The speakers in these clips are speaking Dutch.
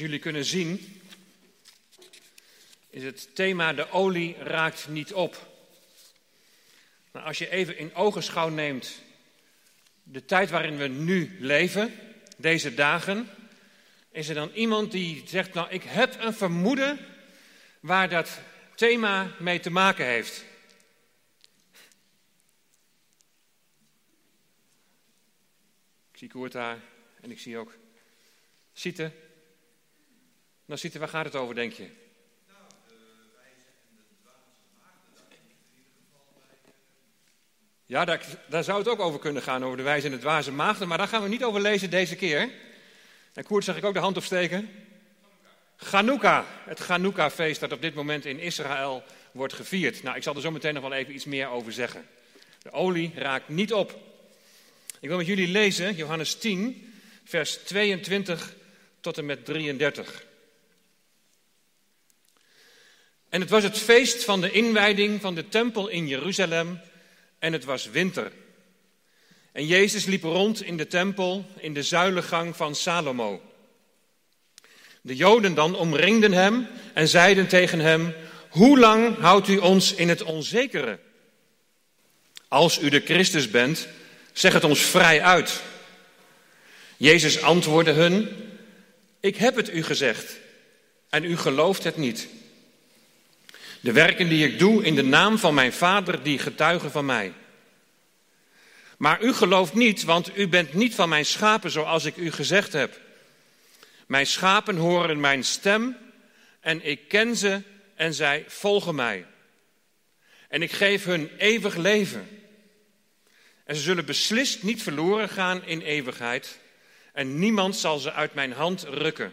jullie kunnen zien, is het thema de olie raakt niet op. Nou, als je even in ogenschouw neemt de tijd waarin we nu leven, deze dagen, is er dan iemand die zegt, nou ik heb een vermoeden waar dat thema mee te maken heeft. Ik zie Koert daar en ik zie ook Siete. Nou Siete, waar gaat het over denk je? Ja, daar, zou het ook over kunnen gaan, over de wijze en de dwaze maagden. Maar daar gaan we niet over lezen deze keer. En Koert zag ik ook de hand opsteken. Chanukka, het Chanukka-feest dat op dit moment in Israël wordt gevierd. Nou, ik zal er zo meteen nog wel even iets meer over zeggen. De olie raakt niet op. Ik wil met jullie lezen Johannes 10, vers 22 tot en met 33. En het was het feest van de inwijding van de tempel in Jeruzalem en het was winter. En Jezus liep rond in de tempel in de zuilengang van Salomo. De Joden dan omringden hem en zeiden tegen hem: Hoe lang houdt u ons in het onzekere? Als u de Christus bent, zeg het ons vrij uit. Jezus antwoordde hun: Ik heb het u gezegd en u gelooft het niet. De werken die ik doe in de naam van mijn Vader, die getuigen van mij. Maar u gelooft niet, want u bent niet van mijn schapen zoals ik u gezegd heb. Mijn schapen horen mijn stem en ik ken ze en zij volgen mij. En ik geef hun eeuwig leven. En ze zullen beslist niet verloren gaan in eeuwigheid. En niemand zal ze uit mijn hand rukken.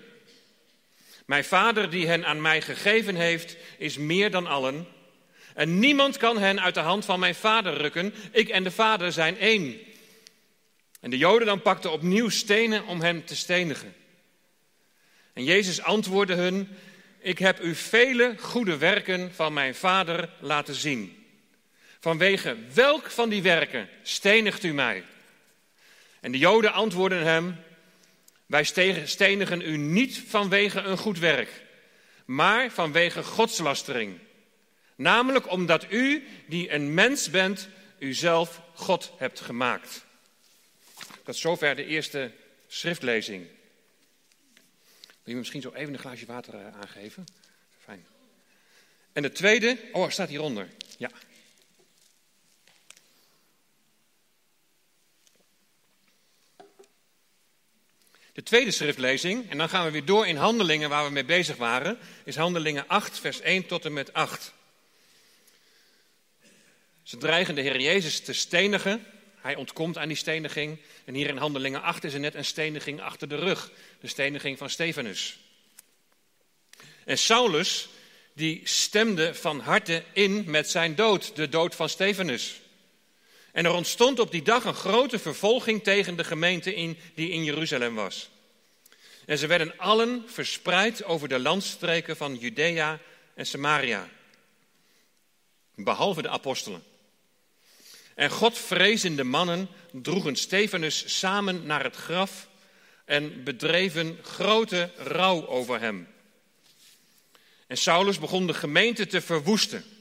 Mijn vader die hen aan mij gegeven heeft, is meer dan allen. En niemand kan hen uit de hand van mijn vader rukken. Ik en de vader zijn één. En de Joden dan pakten opnieuw stenen om hem te stenigen. En Jezus antwoordde hun: Ik heb u vele goede werken van mijn vader laten zien. Vanwege welk van die werken stenigt u mij? En de Joden antwoordden hem: Wij stenigen u niet vanwege een goed werk, maar vanwege godslastering. Namelijk omdat u, die een mens bent, uzelf God hebt gemaakt. Tot zover de eerste schriftlezing. Wil je misschien zo even een glaasje water eh, aangeven? Fijn. En de tweede, oh, staat hieronder. Ja. De tweede schriftlezing, en dan gaan we weer door in handelingen waar we mee bezig waren, is handelingen 8, vers 1 tot en met 8. Ze dreigen de Heer Jezus te stenigen. Hij ontkomt aan die steniging. En hier in Handelingen 8 is er net een steniging achter de rug. De steniging van Stefanus. En Saulus, die stemde van harte in met zijn dood, de dood van Stefanus. En er ontstond op die dag een grote vervolging tegen de gemeente in, die in Jeruzalem was. En ze werden allen verspreid over de landstreken van Judea en Samaria. Behalve de apostelen. En Godvrezende mannen droegen Stefanus samen naar het graf en bedreven grote rouw over hem. En Saulus begon de gemeente te verwoesten.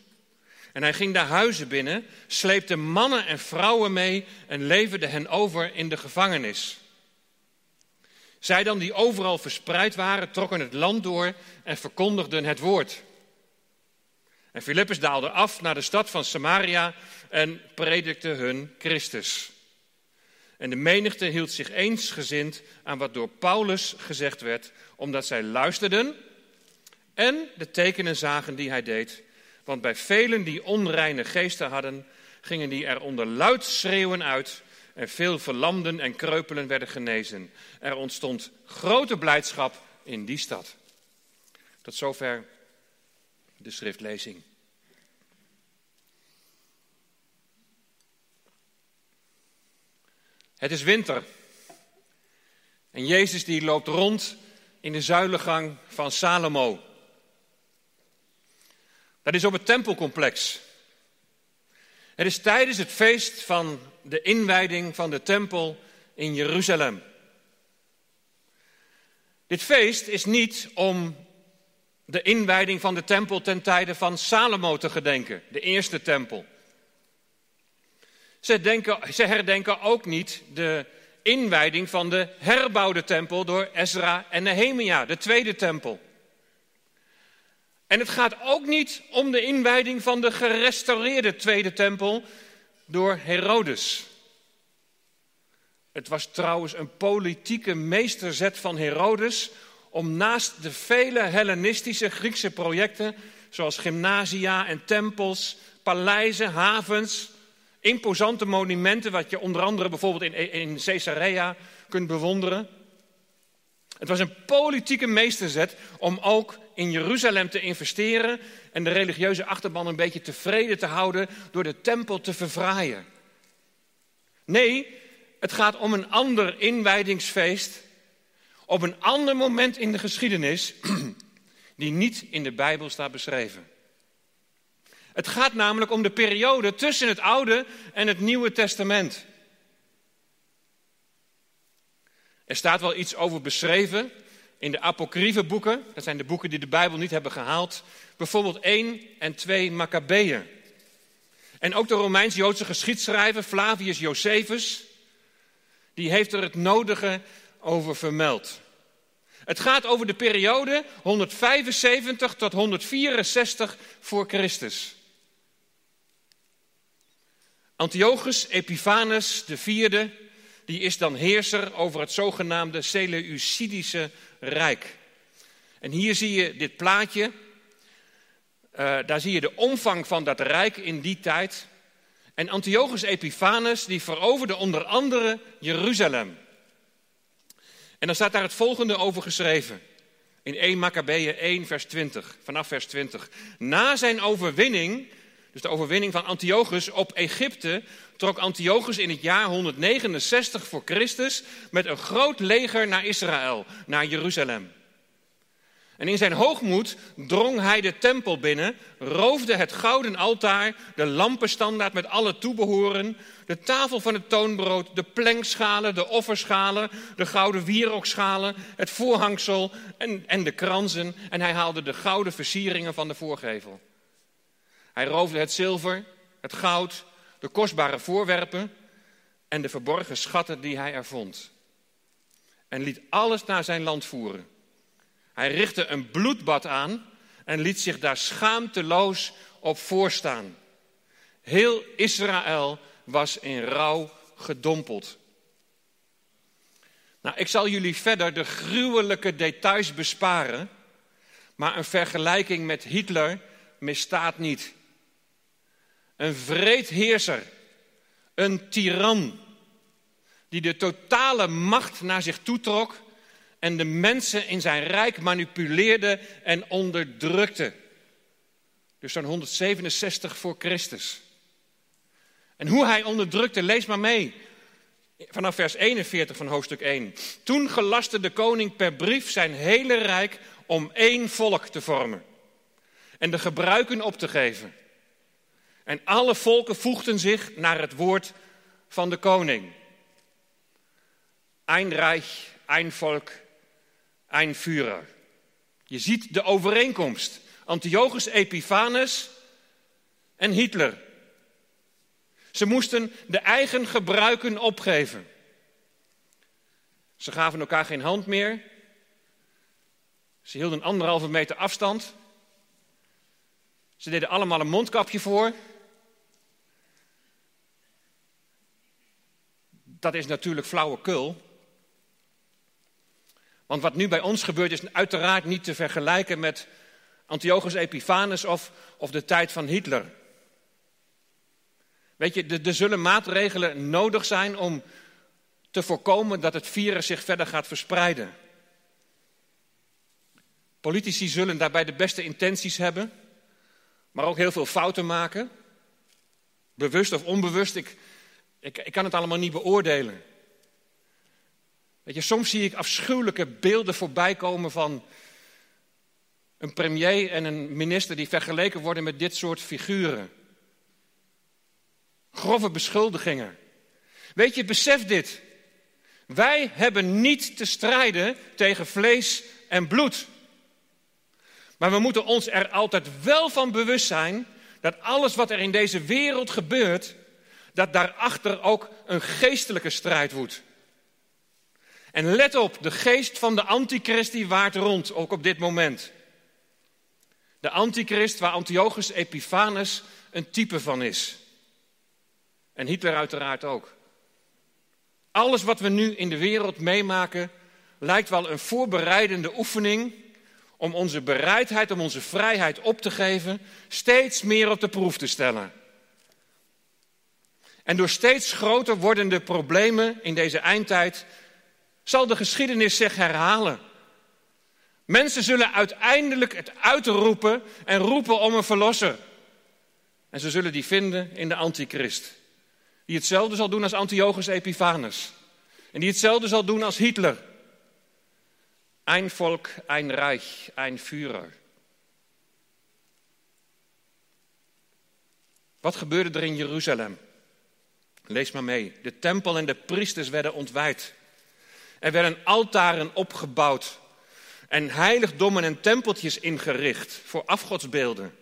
En hij ging de huizen binnen, sleepte mannen en vrouwen mee en leverde hen over in de gevangenis. Zij dan, die overal verspreid waren, trokken het land door en verkondigden het woord. En Filippus daalde af naar de stad van Samaria en predikte hun Christus. En de menigte hield zich eensgezind aan wat door Paulus gezegd werd, omdat zij luisterden en de tekenen zagen die hij deed. Want bij velen die onreine geesten hadden, gingen die er onder luid schreeuwen uit en veel verlamden en kreupelen werden genezen. Er ontstond grote blijdschap in die stad. Tot zover de schriftlezing. Het is winter. En Jezus die loopt rond in de zuilengang van Salomo. Dat is op het tempelcomplex. Het is tijdens het feest van de inwijding van de tempel in Jeruzalem. Dit feest is niet om de inwijding van de tempel ten tijde van Salomo te gedenken, de eerste tempel. Ze, denken, herdenken ook niet de inwijding van de herbouwde tempel door Ezra en Nehemia, de tweede tempel. En het gaat ook niet om de inwijding van de gerestaureerde tweede tempel door Herodes. Het was trouwens een politieke meesterzet van Herodes om naast de vele Hellenistische Griekse projecten, zoals gymnasia en tempels, paleizen, havens, imposante monumenten, wat je onder andere bijvoorbeeld in, in Caesarea kunt bewonderen. Het was een politieke meesterzet om ook in Jeruzalem te investeren en de religieuze achterban een beetje tevreden te houden door de tempel te verfraaien. Nee, het gaat om een ander inwijdingsfeest op een ander moment in de geschiedenis die niet in de Bijbel staat beschreven. Het gaat namelijk om de periode tussen het Oude en het Nieuwe Testament. Er staat wel iets over beschreven in de apocryfe boeken. Dat zijn de boeken die de Bijbel niet hebben gehaald. Bijvoorbeeld 1 en 2 Maccabeeën. En ook de Romeins-Joodse geschiedschrijver Flavius Josephus, die heeft er het nodige over vermeld. Het gaat over de periode 175 tot 164 voor Christus. Antiochus Epiphanes IV, die is dan heerser over het zogenaamde Seleucidische Rijk. En hier zie je dit plaatje. Uh, daar zie je de omvang van dat rijk in die tijd. En Antiochus Epiphanes die veroverde onder andere Jeruzalem. En dan staat daar het volgende over geschreven. In 1 Maccabeeën 1 vers 20, vanaf vers 20. Na zijn overwinning, dus de overwinning van Antiochus op Egypte, trok Antiochus in het jaar 169 voor Christus met een groot leger naar Israël, naar Jeruzalem. En in zijn hoogmoed drong hij de tempel binnen, roofde het gouden altaar, de lampenstandaard met alle toebehoren, de tafel van het toonbrood, de plenkschalen, de offerschalen, de gouden wierookschalen, het voorhangsel en, en de kransen. En hij haalde de gouden versieringen van de voorgevel. Hij roofde het zilver, het goud, de kostbare voorwerpen en de verborgen schatten die hij er vond. En liet alles naar zijn land voeren. Hij richtte een bloedbad aan en liet zich daar schaamteloos op voorstaan. Heel Israël was in rouw gedompeld. Nou, ik zal jullie verder de gruwelijke details besparen, maar een vergelijking met Hitler misstaat niet. Een vreedheerser, een tiran, die de totale macht naar zich toetrok en de mensen in zijn rijk manipuleerde en onderdrukte. Dus zo'n 167 voor Christus. En hoe hij onderdrukte, lees maar mee. Vanaf vers 41 van hoofdstuk 1. Toen gelaste de koning per brief zijn hele rijk om één volk te vormen. En de gebruiken op te geven. En alle volken voegden zich naar het woord van de koning. Ein Reich, ein Volk, ein Führer. Je ziet de overeenkomst. Antiochus Epiphanes en Hitler. Ze moesten de eigen gebruiken opgeven. Ze gaven elkaar geen hand meer. Ze hielden anderhalve meter afstand. Ze deden allemaal een mondkapje voor. Dat is natuurlijk flauwekul. Want wat nu bij ons gebeurt is uiteraard niet te vergelijken met Antiochus Epiphanes of, of de tijd van Hitler. Weet je, er zullen maatregelen nodig zijn om te voorkomen dat het virus zich verder gaat verspreiden. Politici zullen daarbij de beste intenties hebben, maar ook heel veel fouten maken. Bewust of onbewust, ik, ik, ik kan het allemaal niet beoordelen. Weet je, soms zie ik afschuwelijke beelden voorbij komen van een premier en een minister die vergeleken worden met dit soort figuren. Grove beschuldigingen. Weet je, besef dit. Wij hebben niet te strijden tegen vlees en bloed. Maar we moeten ons er altijd wel van bewust zijn dat alles wat er in deze wereld gebeurt, dat daarachter ook een geestelijke strijd woedt. En let op, de geest van de antichrist die waart rond, ook op dit moment. De antichrist waar Antiochus Epiphanes een type van is. En Hitler uiteraard ook. Alles wat we nu in de wereld meemaken lijkt wel een voorbereidende oefening om onze bereidheid, om onze vrijheid op te geven, steeds meer op de proef te stellen. En door steeds groter wordende problemen in deze eindtijd zal de geschiedenis zich herhalen. Mensen zullen uiteindelijk het uitroepen en roepen om een verlosser. En ze zullen die vinden in de antichrist. Die hetzelfde zal doen als Antiochus Epiphanes. En die hetzelfde zal doen als Hitler. Ein Volk, ein Reich, ein Führer. Wat gebeurde er in Jeruzalem? Lees maar mee. De tempel en de priesters werden ontwijd. Er werden altaren opgebouwd en heiligdommen en tempeltjes ingericht voor afgodsbeelden.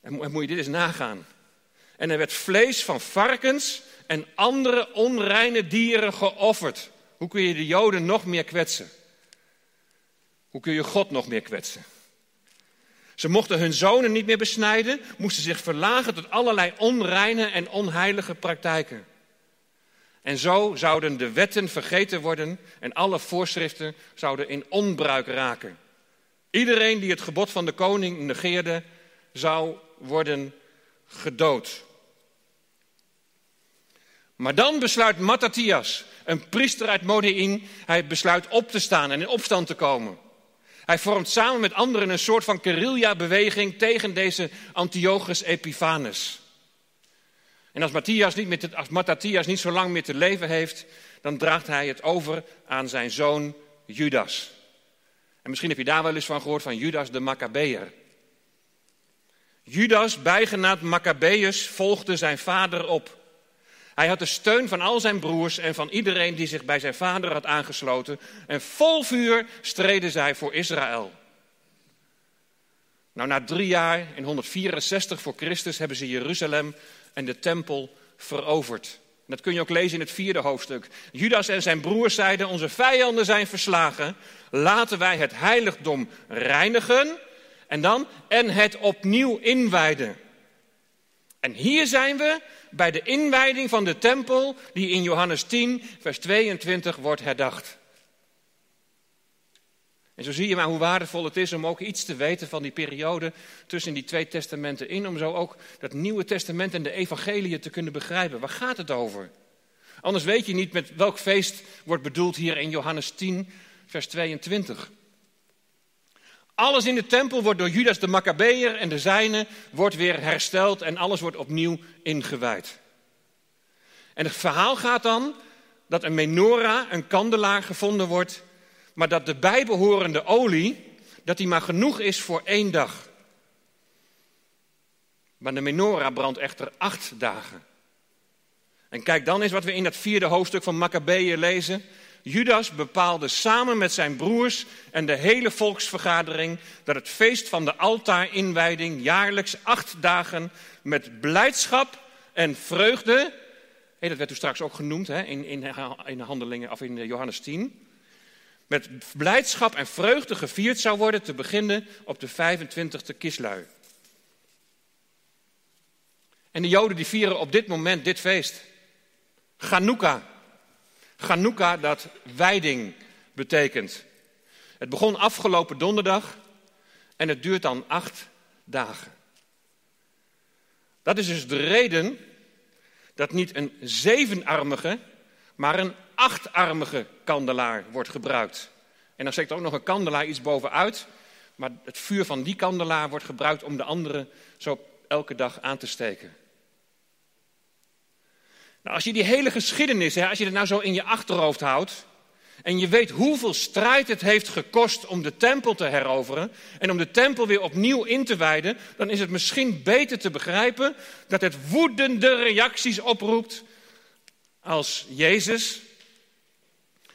En moet je dit eens nagaan. En er werd vlees van varkens en andere onreine dieren geofferd. Hoe kun je de Joden nog meer kwetsen? Hoe kun je God nog meer kwetsen? Ze mochten hun zonen niet meer besnijden, moesten zich verlagen tot allerlei onreine en onheilige praktijken. En zo zouden de wetten vergeten worden en alle voorschriften zouden in onbruik raken. Iedereen die het gebod van de koning negeerde, zou worden gedood. Maar dan besluit Mattathias, een priester uit Modi'in, hij besluit op te staan en in opstand te komen. Hij vormt samen met anderen een soort van guerrilla-beweging tegen deze Antiochus Epiphanes. En als Matthias, niet met als Mattathias niet zo lang meer te leven heeft, dan draagt hij het over aan zijn zoon Judas. En misschien heb je daar wel eens van gehoord van Judas de Maccabeer. Judas, bijgenaamd Maccabeus, volgde zijn vader op. Hij had de steun van al zijn broers en van iedereen die zich bij zijn vader had aangesloten. En vol vuur streden zij voor Israël. Nou, na drie jaar, in 164 voor Christus, hebben ze Jeruzalem en de tempel veroverd. Dat kun je ook lezen in het vierde hoofdstuk. Judas en zijn broers zeiden: Onze vijanden zijn verslagen. Laten wij het heiligdom reinigen. En dan en het opnieuw inwijden. En hier zijn we bij de inwijding van de tempel, die in Johannes 10, vers 22 wordt herdacht. En zo zie je maar hoe waardevol het is om ook iets te weten van die periode tussen die twee testamenten in, om zo ook dat Nieuwe Testament en de Evangelie te kunnen begrijpen. Waar gaat het over? Anders weet je niet met welk feest wordt bedoeld hier in Johannes 10, vers 22. Alles in de tempel wordt door Judas de Maccabeer en de zijnen wordt weer hersteld en alles wordt opnieuw ingewijd. En het verhaal gaat dan dat een menorah, een kandelaar, gevonden wordt, maar dat de bijbehorende olie, dat die maar genoeg is voor één dag. Maar de menorah brandt echter acht dagen. En kijk dan eens wat we in dat vierde hoofdstuk van Maccabeeën lezen. Judas bepaalde samen met zijn broers en de hele volksvergadering dat het feest van de altaarinwijding jaarlijks acht dagen met blijdschap en vreugde, dat werd toen straks ook genoemd hè, in, in, in handelingen of in Johannes 10, met blijdschap en vreugde gevierd zou worden te beginnen op de 25e kislui. En de Joden die vieren op dit moment dit feest. Chanukka. Chanukka dat wijding betekent. Het begon afgelopen donderdag en het duurt dan acht dagen. Dat is dus de reden dat niet een zevenarmige, maar een achtarmige kandelaar wordt gebruikt. En dan steekt ook nog een kandelaar iets bovenuit, maar het vuur van die kandelaar wordt gebruikt om de andere zo elke dag aan te steken. Nou, als je die hele geschiedenis, hè, als je het nou zo in je achterhoofd houdt, en je weet hoeveel strijd het heeft gekost om de tempel te heroveren en om de tempel weer opnieuw in te wijden, dan is het misschien beter te begrijpen dat het woedende reacties oproept als Jezus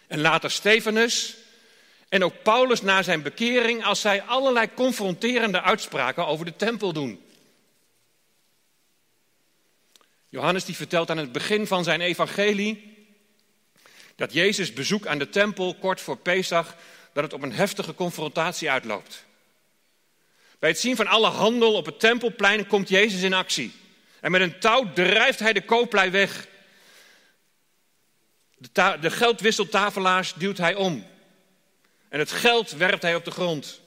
En later Stefanus. En ook Paulus na zijn bekering als zij allerlei confronterende uitspraken over de tempel doen. Johannes die vertelt aan het begin van zijn evangelie dat Jezus bezoek aan de tempel kort voor Pesach, dat het op een heftige confrontatie uitloopt. Bij het zien van alle handel op het tempelplein komt Jezus in actie. En met een touw drijft hij de kooplei weg. De, de geldwisseltafelaars duwt hij om. En het geld werpt hij op de grond.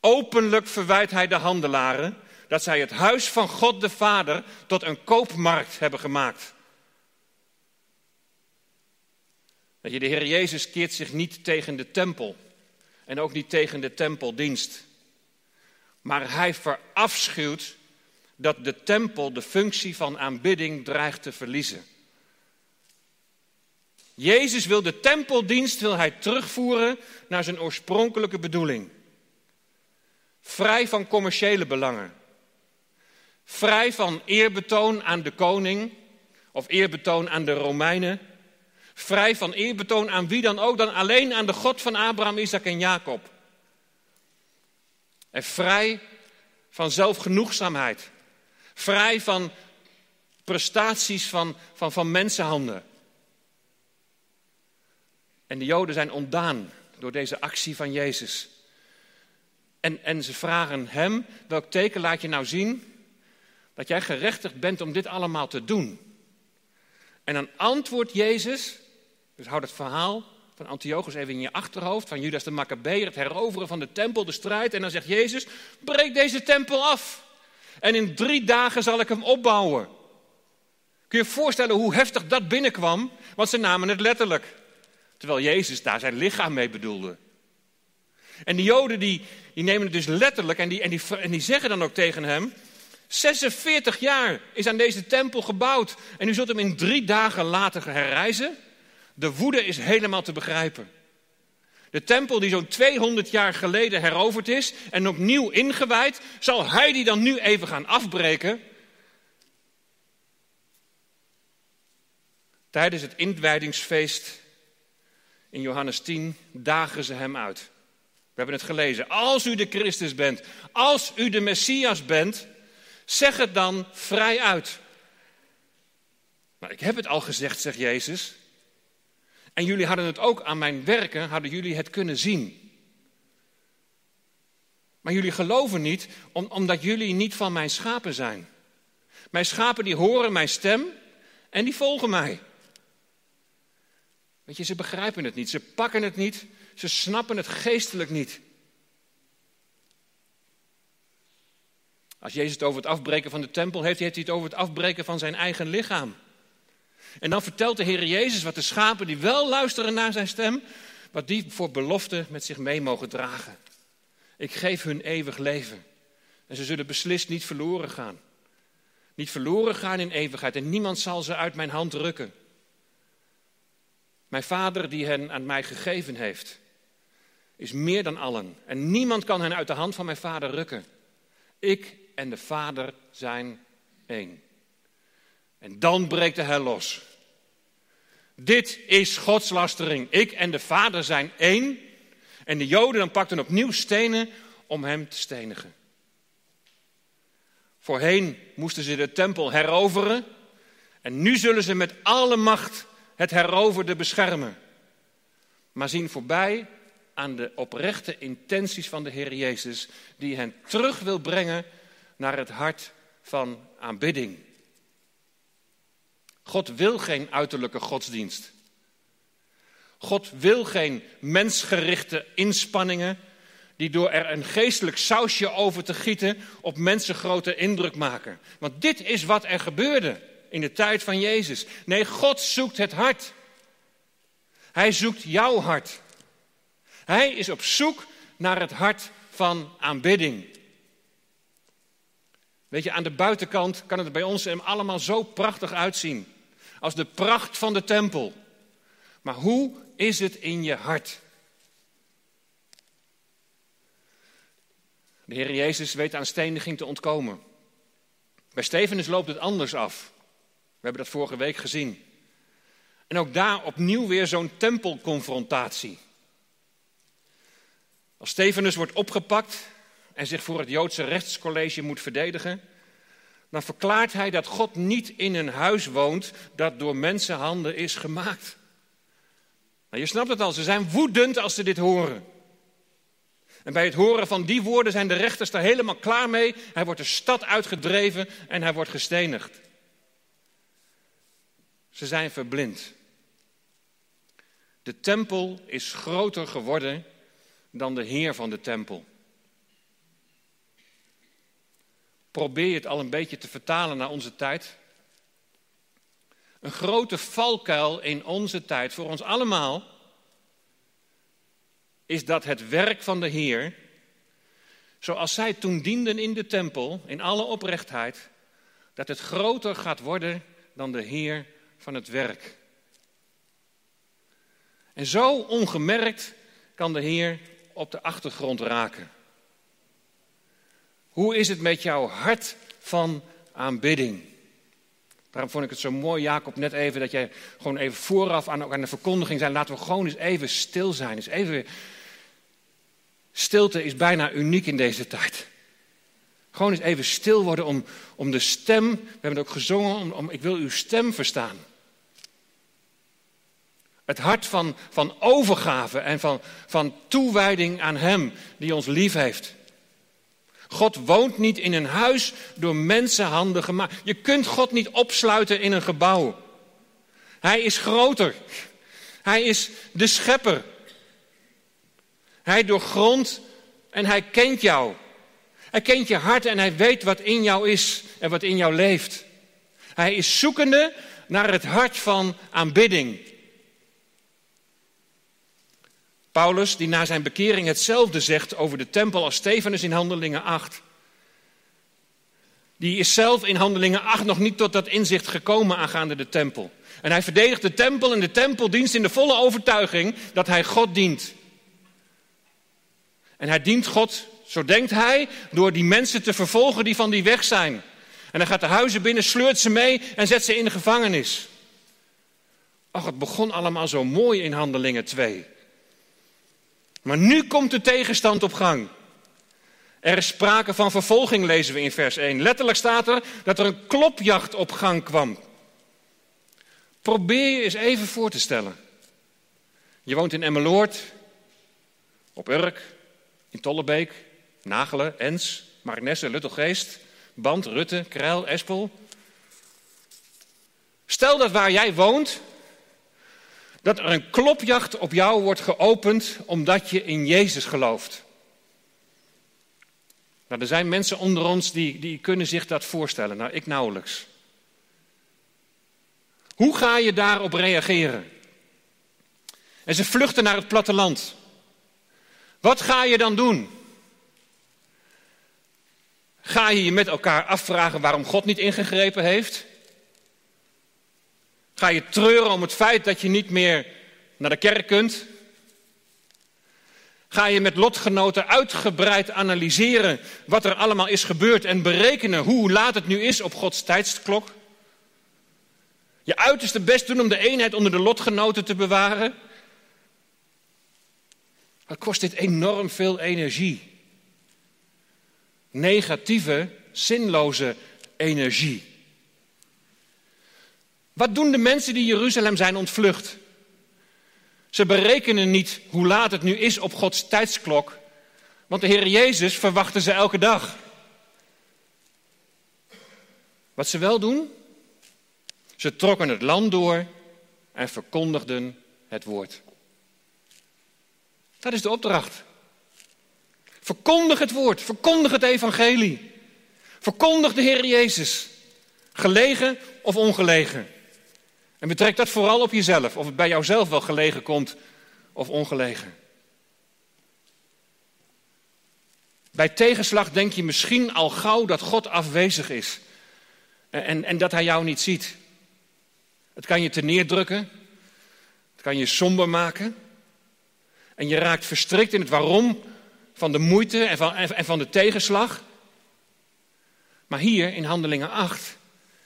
Openlijk verwijt hij de handelaren dat zij het huis van God de Vader tot een koopmarkt hebben gemaakt. Dat je, de Heer Jezus keert zich niet tegen de tempel en ook niet tegen de tempeldienst. Maar hij verafschuwt dat de tempel de functie van aanbidding dreigt te verliezen. Jezus wil de tempeldienst wil hij terugvoeren naar zijn oorspronkelijke bedoeling. Vrij van commerciële belangen. Vrij van eerbetoon aan de koning of eerbetoon aan de Romeinen. Vrij van eerbetoon aan wie dan ook, dan alleen aan de God van Abraham, Isaac en Jacob. En vrij van zelfgenoegzaamheid. Vrij van prestaties van, van, van mensenhanden. En de Joden zijn ontdaan door deze actie van Jezus. En, en ze vragen hem, welk teken laat je nou zien dat jij gerechtigd bent om dit allemaal te doen? En dan antwoordt Jezus, dus houd het verhaal van Antiochus even in je achterhoofd, van Judas de Maccabeer, het heroveren van de tempel, de strijd. En dan zegt Jezus, breek deze tempel af. En in drie dagen zal ik hem opbouwen. Kun je je voorstellen hoe heftig dat binnenkwam? Want ze namen het letterlijk. Terwijl Jezus daar zijn lichaam mee bedoelde. En die Joden die, die nemen het dus letterlijk en, die, en die zeggen dan ook tegen hem... 46 jaar is aan deze tempel gebouwd en u zult hem in drie dagen later herreizen? De woede is helemaal te begrijpen. De tempel die zo'n 200 jaar geleden heroverd is en opnieuw ingewijd, zal hij die dan nu even gaan afbreken? Tijdens het inwijdingsfeest in Johannes 10 dagen ze hem uit. We hebben het gelezen. Als u de Christus bent, als u de Messias bent, zeg het dan vrij uit. Maar ik heb het al gezegd, zegt Jezus. En jullie hadden het ook aan mijn werken, hadden jullie het kunnen zien. Maar jullie geloven niet, omdat jullie niet van mijn schapen zijn. Mijn schapen die horen mijn stem en die volgen mij. Weet je, ze begrijpen het niet, ze pakken het niet, ze snappen het geestelijk niet. Als Jezus het over het afbreken van de tempel heeft, heeft hij het over het afbreken van zijn eigen lichaam. En dan vertelt de Heer Jezus wat de schapen die wel luisteren naar zijn stem, wat die voor belofte met zich mee mogen dragen. Ik geef hun eeuwig leven. En ze zullen beslist niet verloren gaan. Niet verloren gaan in eeuwigheid. En niemand zal ze uit mijn hand rukken. Mijn vader die hen aan mij gegeven heeft, is meer dan allen. En niemand kan hen uit de hand van mijn vader rukken. Ik en de vader zijn één. En dan breekt de hel los. Dit is godslastering. Ik en de vader zijn één. En de Joden dan pakten opnieuw stenen om hem te stenigen. Voorheen moesten ze de tempel heroveren. En nu zullen ze met alle macht het heroverde beschermen. Maar zien voorbij aan de oprechte intenties van de Heer Jezus, die hen terug wil brengen naar het hart van aanbidding. God wil geen uiterlijke godsdienst. God wil geen mensgerichte inspanningen die door er een geestelijk sausje over te gieten op mensen grote indruk maken. Want dit is wat er gebeurde in de tijd van Jezus. Nee, God zoekt het hart. Hij zoekt jouw hart. Hij is op zoek naar het hart van aanbidding. Weet je, aan de buitenkant kan het bij ons hem allemaal zo prachtig uitzien. Als de pracht van de tempel. Maar hoe is het in je hart? De Heer Jezus weet aan steniging te ontkomen. Bij Stefanus loopt het anders af. We hebben dat vorige week gezien. En ook daar opnieuw weer zo'n tempelconfrontatie. Als Stefanus wordt opgepakt en zich voor het Joodse rechtscollege moet verdedigen, dan verklaart hij dat God niet in een huis woont dat door mensenhanden is gemaakt. Nou, je snapt het al, ze zijn woedend als ze dit horen. En bij het horen van die woorden zijn de rechters er helemaal klaar mee. Hij wordt de stad uitgedreven en hij wordt gestenigd. Ze zijn verblind. De tempel is groter geworden dan de Heer van de tempel. Probeer het al een beetje te vertalen naar onze tijd? Een grote valkuil in onze tijd, voor ons allemaal, is dat het werk van de Heer, zoals zij toen dienden in de tempel, in alle oprechtheid, dat het groter gaat worden dan de Heer van het werk. En zo ongemerkt kan de Heer op de achtergrond raken. Hoe is het met jouw hart van aanbidding? Daarom vond ik het zo mooi, Jacob, net even dat jij gewoon even vooraf aan, aan de verkondiging zei: laten we gewoon eens even stil zijn. Eens even... Stilte is bijna uniek in deze tijd. Gewoon eens even stil worden om, om de stem, we hebben het ook gezongen, om, om ik wil uw stem verstaan. Het hart van, van overgave en van, van toewijding aan Hem die ons lief heeft. God woont niet in een huis door mensenhanden gemaakt. Je kunt God niet opsluiten in een gebouw. Hij is groter. Hij is de schepper. Hij doorgrondt en hij kent jou. Hij kent je hart en hij weet wat in jou is en wat in jou leeft. Hij is zoekende naar het hart van aanbidding. Paulus, die na zijn bekering hetzelfde zegt over de tempel als Stefanus in Handelingen 8. Die is zelf in Handelingen 8 nog niet tot dat inzicht gekomen aangaande de tempel. En hij verdedigt de tempel en de tempeldienst in de volle overtuiging dat hij God dient. En hij dient God, zo denkt hij, door die mensen te vervolgen die van die weg zijn. En hij gaat de huizen binnen, sleurt ze mee en zet ze in de gevangenis. Ach, het begon allemaal zo mooi in Handelingen 2. Maar nu komt de tegenstand op gang. Er is sprake van vervolging, lezen we in vers 1. Letterlijk staat er dat er een klopjacht op gang kwam. Probeer je eens even voor te stellen. Je woont in Emmeloord, op Urk, in Tollebeek, Nagelen, Ens, Marnesse, Luttelgeest, Band, Rutte, Krijl, Espel. Stel dat waar jij woont dat er een klopjacht op jou wordt geopend omdat je in Jezus gelooft. Nou, er zijn mensen onder ons die, die kunnen zich dat voorstellen. Nou, ik nauwelijks. Hoe ga je daarop reageren? En ze vluchten naar het platteland. Wat ga je dan doen? Ga je je met elkaar afvragen waarom God niet ingegrepen heeft? Ga je treuren om het feit dat je niet meer naar de kerk kunt? Ga je met lotgenoten uitgebreid analyseren wat er allemaal is gebeurd en berekenen hoe laat het nu is op Gods tijdsklok? Je uiterste best doen om de eenheid onder de lotgenoten te bewaren? Wat kost dit enorm veel energie? Negatieve, zinloze energie. Wat doen de mensen die Jeruzalem zijn ontvlucht? Ze berekenen niet hoe laat het nu is op Gods tijdsklok, want de Heer Jezus verwachten ze elke dag. Wat ze wel doen? Ze trokken het land door en verkondigden het woord. Dat is de opdracht. Verkondig het woord, verkondig het evangelie. Verkondig de Heer Jezus, gelegen of ongelegen. En betrek dat vooral op jezelf, of het bij jouzelf wel gelegen komt of ongelegen. Bij tegenslag denk je misschien al gauw dat God afwezig is en, en dat Hij jou niet ziet. Het kan je te neerdrukken, het kan je somber maken en je raakt verstrikt in het waarom van de moeite en van, en van de tegenslag. Maar hier in Handelingen 8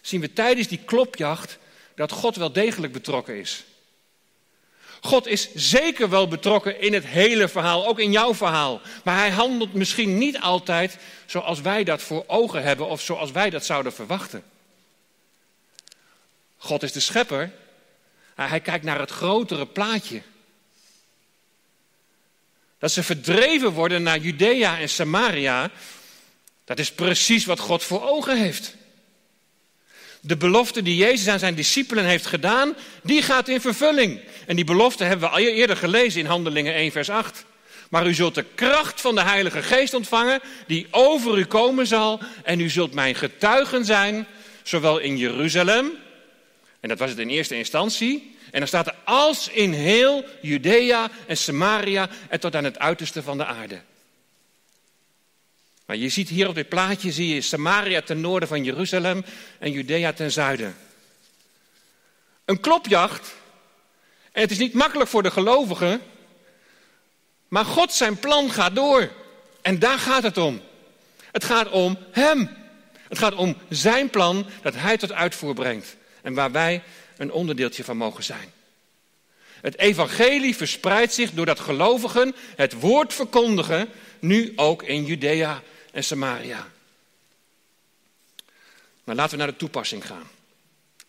zien we tijdens die klopjacht dat God wel degelijk betrokken is. God is zeker wel betrokken in het hele verhaal, ook in jouw verhaal. Maar hij handelt misschien niet altijd zoals wij dat voor ogen hebben of zoals wij dat zouden verwachten. God is de schepper. Hij kijkt naar het grotere plaatje. Dat ze verdreven worden naar Judea en Samaria, dat is precies wat God voor ogen heeft. De belofte die Jezus aan zijn discipelen heeft gedaan, die gaat in vervulling. En die belofte hebben we al eerder gelezen in Handelingen 1, vers 8. Maar u zult de kracht van de Heilige Geest ontvangen, die over u komen zal. En u zult mijn getuigen zijn, zowel in Jeruzalem, en dat was het in eerste instantie. En dan staat er als in heel Judea en Samaria en tot aan het uiterste van de aarde. Maar je ziet hier op dit plaatje, zie je Samaria ten noorden van Jeruzalem en Judea ten zuiden. Een klopjacht. En het is niet makkelijk voor de gelovigen. Maar God zijn plan gaat door. En daar gaat het om. Het gaat om Hem. Het gaat om zijn plan dat Hij tot uitvoer brengt. En waar wij een onderdeeltje van mogen zijn. Het evangelie verspreidt zich doordat gelovigen het woord verkondigen, nu ook in Judea en Samaria. Maar laten we naar de toepassing gaan.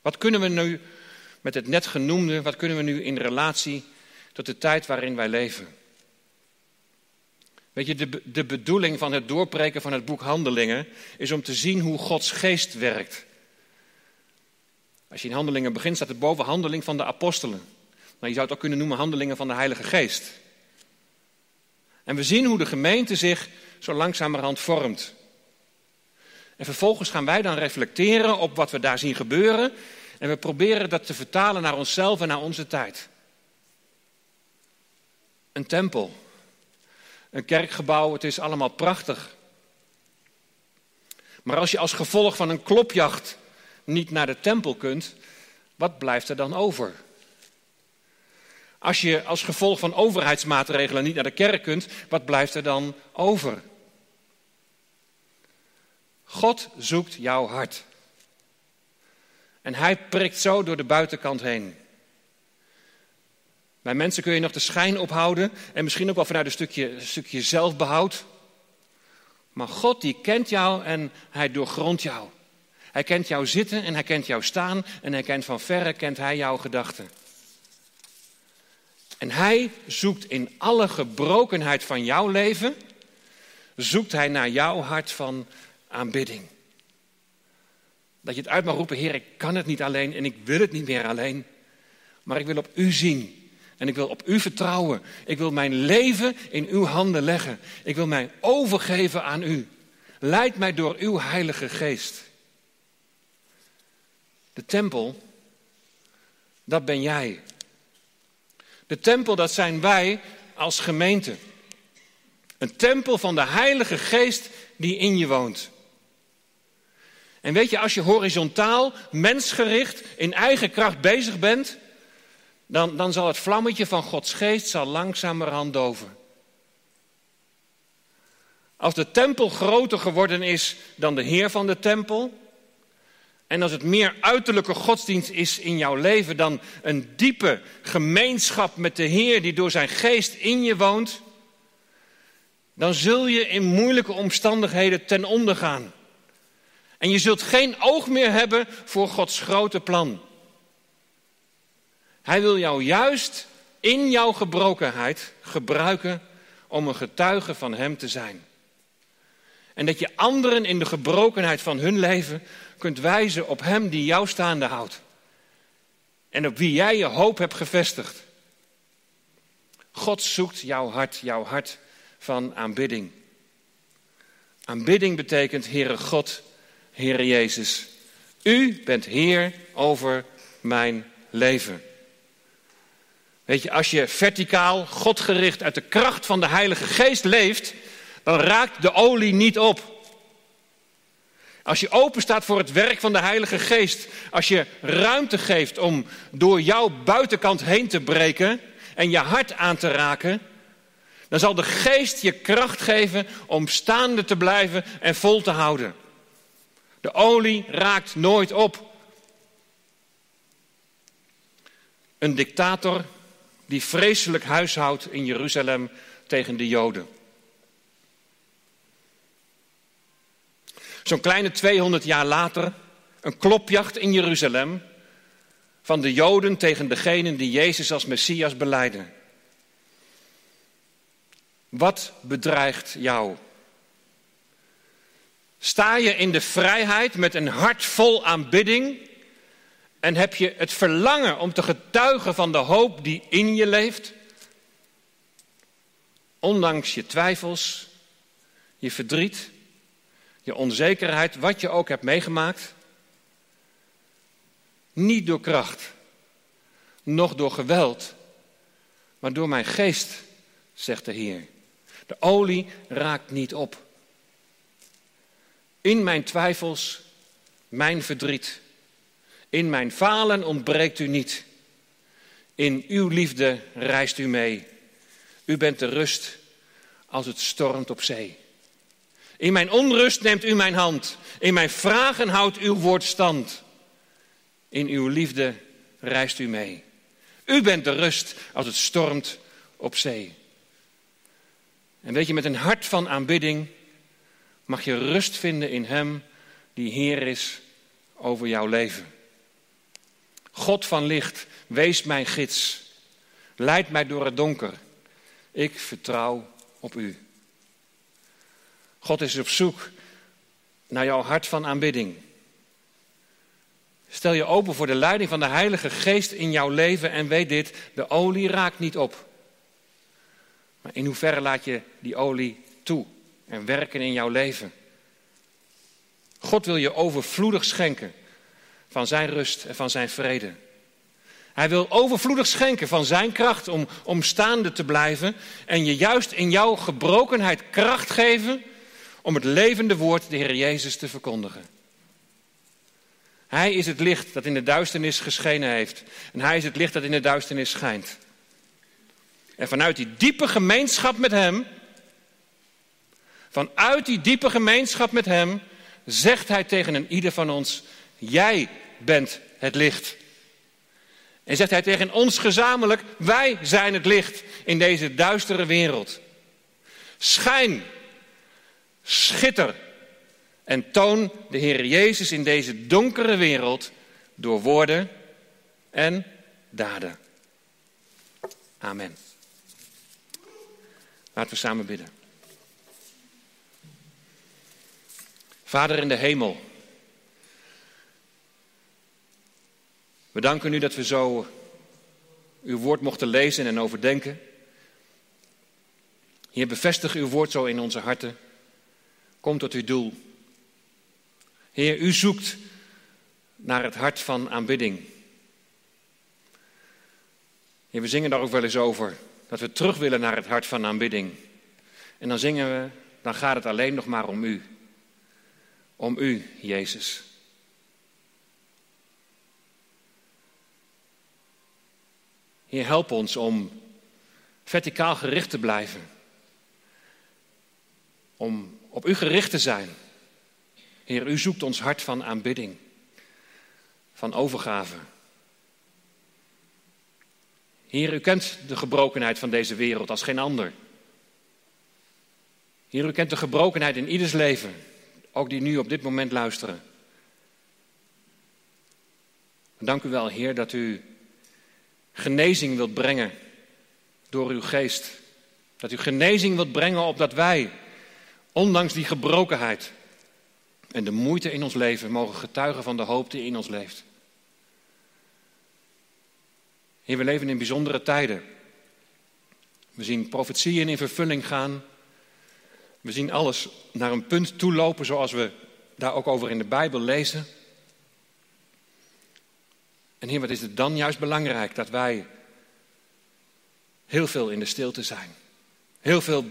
Wat kunnen we nu met het net genoemde, wat kunnen we nu in relatie tot de tijd waarin wij leven? Weet je, de, de bedoeling van het doorbreken van het boek Handelingen is om te zien hoe Gods geest werkt. Als je in Handelingen begint, staat er boven Handeling van de Apostelen. Maar je zou het ook kunnen noemen Handelingen van de Heilige Geest. En we zien hoe de gemeente zich zo langzamerhand vormt. En vervolgens gaan wij dan reflecteren op wat we daar zien gebeuren. En we proberen dat te vertalen naar onszelf en naar onze tijd. Een tempel, een kerkgebouw, het is allemaal prachtig. Maar als je als gevolg van een klopjacht niet naar de tempel kunt, wat blijft er dan over? Als je als gevolg van overheidsmaatregelen niet naar de kerk kunt, wat blijft er dan over? God zoekt jouw hart. En hij prikt zo door de buitenkant heen. Bij mensen kun je nog de schijn ophouden en misschien ook wel vanuit een stukje, een stukje zelfbehoud. Maar God die kent jou en hij doorgrondt jou. Hij kent jou zitten en hij kent jou staan en hij kent van verre kent hij jouw gedachten. En hij zoekt in alle gebrokenheid van jouw leven, zoekt hij naar jouw hart van aanbidding. Dat je het uit mag roepen, Heer, ik kan het niet alleen en ik wil het niet meer alleen. Maar ik wil op U zien en ik wil op U vertrouwen. Ik wil mijn leven in Uw handen leggen. Ik wil mij overgeven aan U. Leid mij door Uw Heilige Geest. De tempel, dat ben jij. De tempel, dat zijn wij als gemeente. Een tempel van de Heilige Geest die in je woont. En weet je, als je horizontaal, mensgericht, in eigen kracht bezig bent, dan, dan zal het vlammetje van Gods geest zal langzamerhand doven. Als de tempel groter geworden is dan de Heer van de tempel, en als het meer uiterlijke godsdienst is in jouw leven dan een diepe gemeenschap met de Heer die door zijn geest in je woont, dan zul je in moeilijke omstandigheden ten onder gaan. En je zult geen oog meer hebben voor Gods grote plan. Hij wil jou juist in jouw gebrokenheid gebruiken om een getuige van Hem te zijn. En dat je anderen in de gebrokenheid van hun leven kunt wijzen op Hem die jou staande houdt. En op wie jij je hoop hebt gevestigd. God zoekt jouw hart, jouw hart van aanbidding. Aanbidding betekent, Heere God, Heere Jezus, U bent Heer over mijn leven. Weet je, als je verticaal, Godgericht uit de kracht van de Heilige Geest leeft, dan raakt de olie niet op. Als je open staat voor het werk van de Heilige Geest, als je ruimte geeft om door jouw buitenkant heen te breken en je hart aan te raken, dan zal de Geest je kracht geven om staande te blijven en vol te houden. De olie raakt nooit op. Een dictator die vreselijk huishoudt in Jeruzalem tegen de Joden. Zo'n kleine 200 jaar later een klopjacht in Jeruzalem van de Joden tegen degenen die Jezus als Messias beleiden. Wat bedreigt jou? Sta je in de vrijheid met een hart vol aanbidding en heb je het verlangen om te getuigen van de hoop die in je leeft? Ondanks je twijfels, je verdriet, je onzekerheid, wat je ook hebt meegemaakt. Niet door kracht, noch door geweld, maar door mijn geest, zegt de Heer. De olie raakt niet op. In mijn twijfels, mijn verdriet, in mijn falen ontbreekt u niet. In uw liefde reist u mee. U bent de rust als het stormt op zee. In mijn onrust neemt u mijn hand. In mijn vragen houdt uw woord stand. In uw liefde reist u mee. U bent de rust als het stormt op zee. En weet je, met een hart van aanbidding mag je rust vinden in Hem die Heer is over jouw leven. God van licht, wees mijn gids. Leid mij door het donker. Ik vertrouw op U. God is op zoek naar jouw hart van aanbidding. Stel je open voor de leiding van de Heilige Geest in jouw leven en weet dit, de olie raakt niet op. Maar in hoeverre laat je die olie toe en werken in jouw leven? God wil je overvloedig schenken van zijn rust en van zijn vrede. Hij wil overvloedig schenken van zijn kracht om, om staande te blijven en je juist in jouw gebrokenheid kracht geven om het levende woord, de Heer Jezus, te verkondigen. Hij is het licht dat in de duisternis geschenen heeft. En hij is het licht dat in de duisternis schijnt. En vanuit die diepe gemeenschap met Hem, vanuit die diepe gemeenschap met Hem, zegt Hij tegen een ieder van ons, jij bent het licht. En zegt Hij tegen ons gezamenlijk, wij zijn het licht in deze duistere wereld. Schijn, schitter en toon de Heer Jezus in deze donkere wereld door woorden en daden. Amen. Laten we samen bidden. Vader in de hemel, we danken u dat we zo uw woord mochten lezen en overdenken. Heer, bevestig uw woord zo in onze harten. Kom tot uw doel. Heer, u zoekt naar het hart van aanbidding. Heer, we zingen daar ook wel eens over. Dat we terug willen naar het hart van aanbidding. En dan zingen we, dan gaat het alleen nog maar om u. Om u, Jezus. Heer, help ons om verticaal gericht te blijven. Om op u gericht te zijn. Heer, u zoekt ons hart van aanbidding, van overgave. Heer, u kent de gebrokenheid van deze wereld als geen ander. Heer, u kent de gebrokenheid in ieders leven, ook die nu op dit moment luisteren. Dank u wel, Heer, dat u genezing wilt brengen door uw geest. Dat u genezing wilt brengen opdat wij, ondanks die gebrokenheid en de moeite in ons leven, mogen getuigen van de hoop die in ons leeft. Heer, we leven in bijzondere tijden. We zien profetieën in vervulling gaan. We zien alles naar een punt toelopen zoals we daar ook over in de Bijbel lezen. En Heer, wat is het dan juist belangrijk dat wij heel veel in de stilte zijn. Heel veel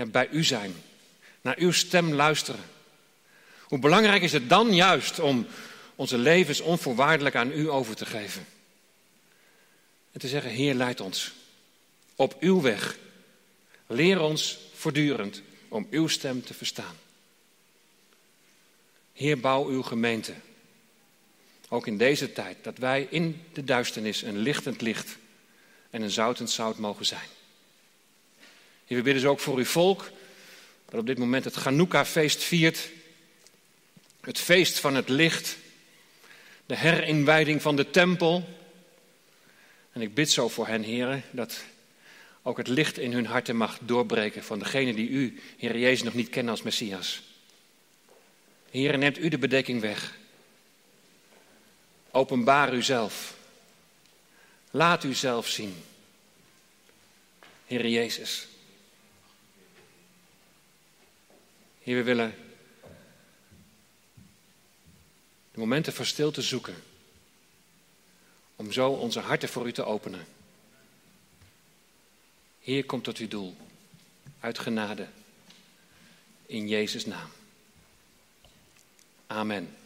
ja, bij u zijn. Naar uw stem luisteren. Hoe belangrijk is het dan juist om onze levens onvoorwaardelijk aan u over te geven. En te zeggen, Heer, leid ons op uw weg. Leer ons voortdurend om uw stem te verstaan. Heer, bouw uw gemeente. Ook in deze tijd, dat wij in de duisternis een lichtend licht en een zoutend zout mogen zijn. Heer, we bidden zo ook voor uw volk, dat op dit moment het Chanukka-feest viert. Het feest van het licht, de herinwijding van de tempel. En ik bid zo voor hen, heren, dat ook het licht in hun harten mag doorbreken van degene die u, Heer Jezus, nog niet kennen als Messias. Heer, neemt u de bedekking weg. Openbaar uzelf. Laat uzelf zien. Heer Jezus. Heer, we willen de momenten van stilte zoeken. Om zo onze harten voor u te openen. Heer, kom tot uw doel. Uit genade. In Jezus' naam. Amen.